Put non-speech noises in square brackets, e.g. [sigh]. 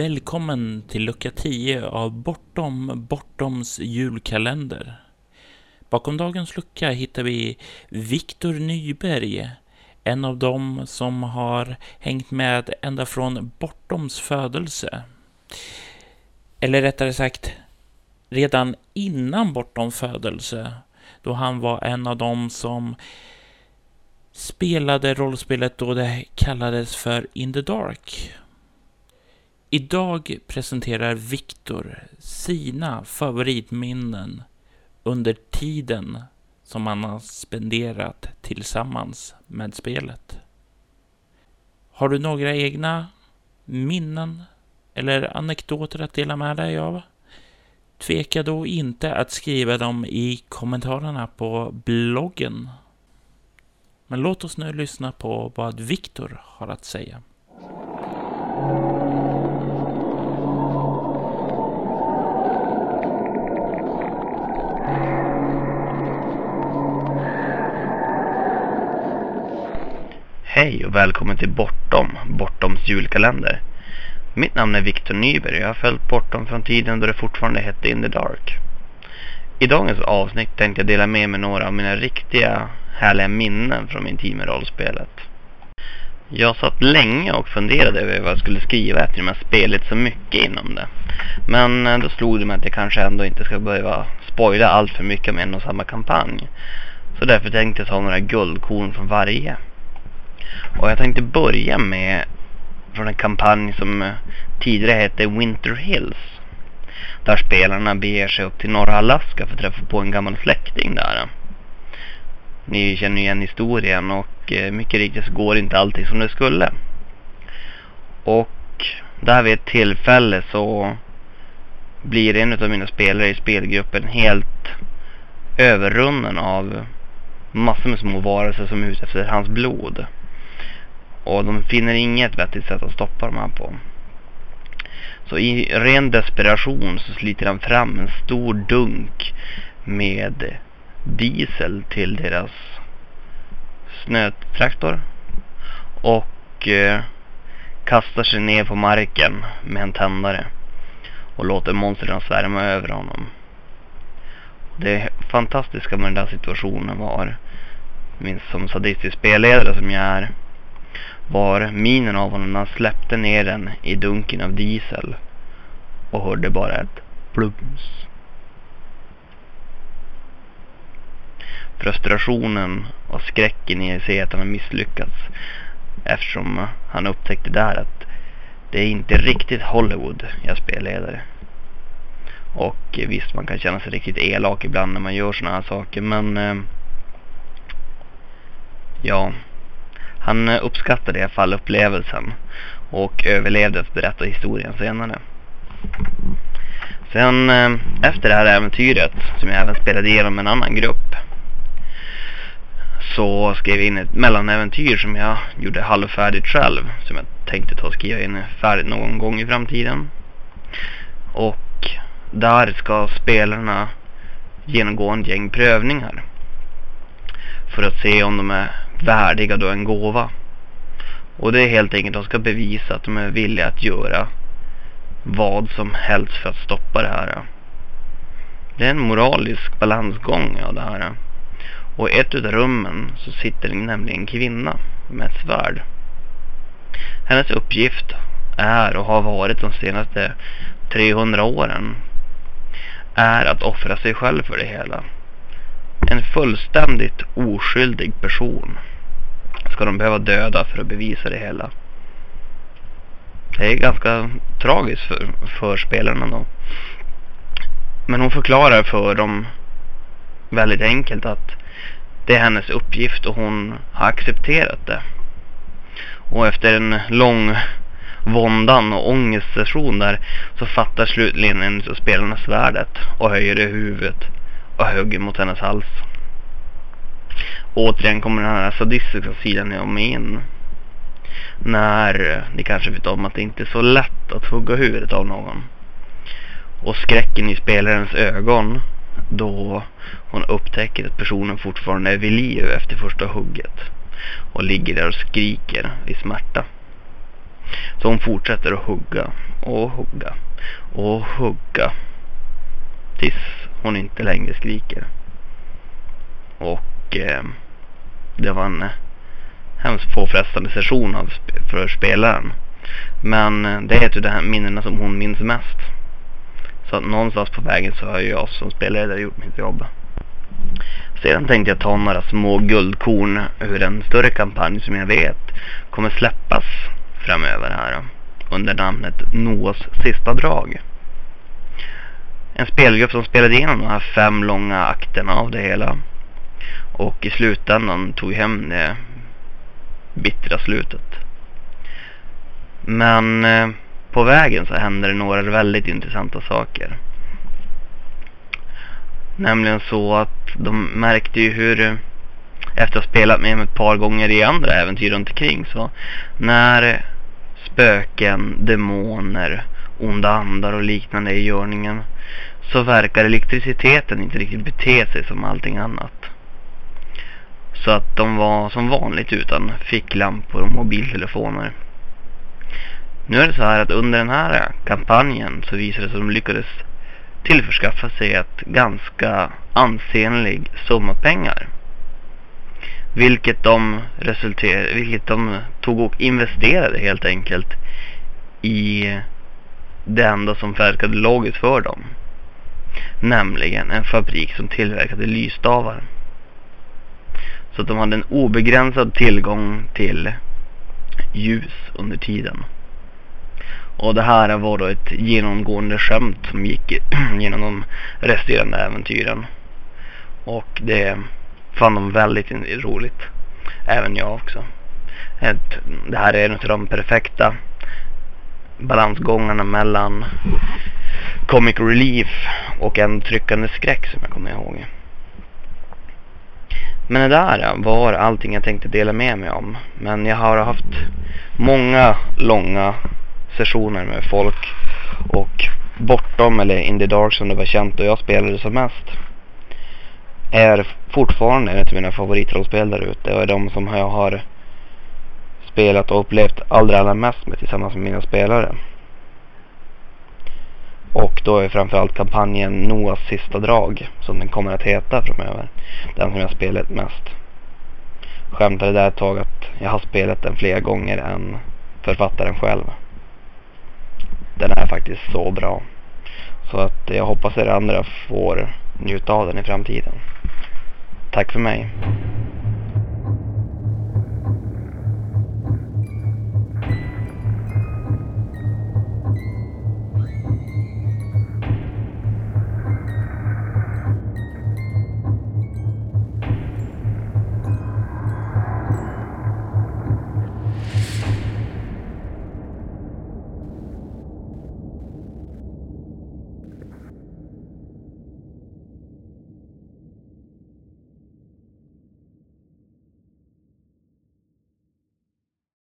Välkommen till lucka 10 av Bortom Bortoms julkalender. Bakom dagens lucka hittar vi Viktor Nyberg, en av dem som har hängt med ända från Bortoms födelse. Eller rättare sagt, redan innan Bortoms födelse, då han var en av dem som spelade rollspelet då det kallades för In the Dark. Idag presenterar Viktor sina favoritminnen under tiden som han har spenderat tillsammans med spelet. Har du några egna minnen eller anekdoter att dela med dig av? Tveka då inte att skriva dem i kommentarerna på bloggen. Men låt oss nu lyssna på vad Viktor har att säga. Hej och välkommen till Bortom, Bortoms julkalender. Mitt namn är Viktor Nyberg och jag har följt Bortom från tiden då det fortfarande hette In the Dark. I dagens avsnitt tänkte jag dela med mig några av mina riktiga härliga minnen från min tid med rollspelet. Jag satt länge och funderade över vad jag skulle skriva eftersom jag spelat så mycket inom det. Men eh, då slog det mig att jag kanske ändå inte ska behöva spoila allt för mycket med en och samma kampanj. Så därför tänkte jag ta några guldkorn från varje. Och jag tänkte börja med från en kampanj som eh, tidigare hette Winter Hills. Där spelarna beger sig upp till norra Alaska för att träffa på en gammal släkting där. Ni känner ju igen historien och eh, mycket riktigt så går inte allting som det skulle. Och där vid ett tillfälle så blir en av mina spelare i spelgruppen helt överrunnen av massor med små varelser som är ute efter hans blod. Och de finner inget vettigt sätt att stoppa de här på. Så i ren desperation så sliter han fram en stor dunk med diesel till deras snötraktor. Och eh, kastar sig ner på marken med en tändare. Och låter monstren svärma över honom. Det fantastiska med den där situationen var, minst som sadistisk spelledare som jag är, var minen av honom när han släppte ner den i dunken av diesel och hörde bara ett plums. Frustrationen och skräcken i att se att han har misslyckats eftersom han upptäckte där att det är inte riktigt Hollywood jag spelledare. Och visst, man kan känna sig riktigt elak ibland när man gör såna här saker, men eh, ja, han eh, uppskattade i alla fall upplevelsen och överlevde att berätta historien senare. Sen eh, efter det här äventyret, som jag även spelade igenom med en annan grupp, så skrev jag in ett mellanäventyr som jag gjorde halvfärdigt själv. Som jag tänkte ta och skriva in färdigt någon gång i framtiden. Och där ska spelarna genomgå en gäng prövningar. För att se om de är värdiga då en gåva. Och det är helt enkelt att de ska bevisa att de är villiga att göra vad som helst för att stoppa det här. Det är en moralisk balansgång av det här. Och i ett av rummen så sitter nämligen en kvinna med ett svärd. Hennes uppgift är och har varit de senaste 300 åren är att offra sig själv för det hela. En fullständigt oskyldig person ska de behöva döda för att bevisa det hela. Det är ganska tragiskt för, för spelarna då. Men hon förklarar för dem väldigt enkelt att det är hennes uppgift och hon har accepterat det. Och efter en lång våndan och ångestsession där så fattar slutligen en av spelarna svärdet och höjer det i huvudet och hugger mot hennes hals. Återigen kommer den här sadistiska sidan om in. När eh, ni kanske vet om att det inte är så lätt att hugga huvudet av någon. Och skräcken i spelarens ögon då hon upptäcker att personen fortfarande är vid liv efter första hugget och ligger där och skriker i smärta. Så hon fortsätter att hugga och hugga och hugga. Tills hon inte längre skriker. Och eh, det var en eh, hemskt påfrestande session av, för spelaren. Men eh, det är ju de här minnena som hon minns mest. Så att någonstans på vägen så har jag som spelledare gjort mitt jobb. Sedan tänkte jag ta några små guldkorn ur en större kampanj som jag vet kommer släppas framöver här eh, under namnet Noahs sista drag. En spelgrupp som spelade igenom de här fem långa akterna av det hela. Och i slutändan tog hem det bittra slutet. Men eh, på vägen så hände det några väldigt intressanta saker. Nämligen så att de märkte ju hur eh, efter att ha spelat med dem ett par gånger i andra äventyr runt omkring så när spöken, demoner, onda andar och liknande i görningen så verkar elektriciteten inte riktigt bete sig som allting annat. Så att de var som vanligt utan ficklampor och mobiltelefoner. Nu är det så här att under den här kampanjen så visade det sig att de lyckades tillförskaffa sig ett ganska ansenlig summa pengar. Vilket de, resulterade, vilket de tog och investerade helt enkelt i det enda som verkade logiskt för dem. Nämligen en fabrik som tillverkade lysstavar. Så att de hade en obegränsad tillgång till ljus under tiden. Och det här var då ett genomgående skämt som gick [clears throat] genom de resterande äventyren. Och det fann de väldigt roligt. Även jag också. Ett, det här är en av de perfekta balansgångarna mellan comic relief och en tryckande skräck som jag kommer ihåg. Men det där var allting jag tänkte dela med mig om. Men jag har haft många långa sessioner med folk och bortom eller in the dark som det var känt och jag spelade som mest är fortfarande en av mina favoritrollspel där ute och är de som jag har spelat och upplevt allra, allra mest med tillsammans med mina spelare. Och då är framförallt kampanjen Noahs sista drag som den kommer att heta framöver. Den som jag spelat mest. Skämtade där ett tag att jag har spelat den fler gånger än författaren själv. Den är faktiskt så bra. Så att jag hoppas er andra får njuta av den i framtiden. Tack för mig.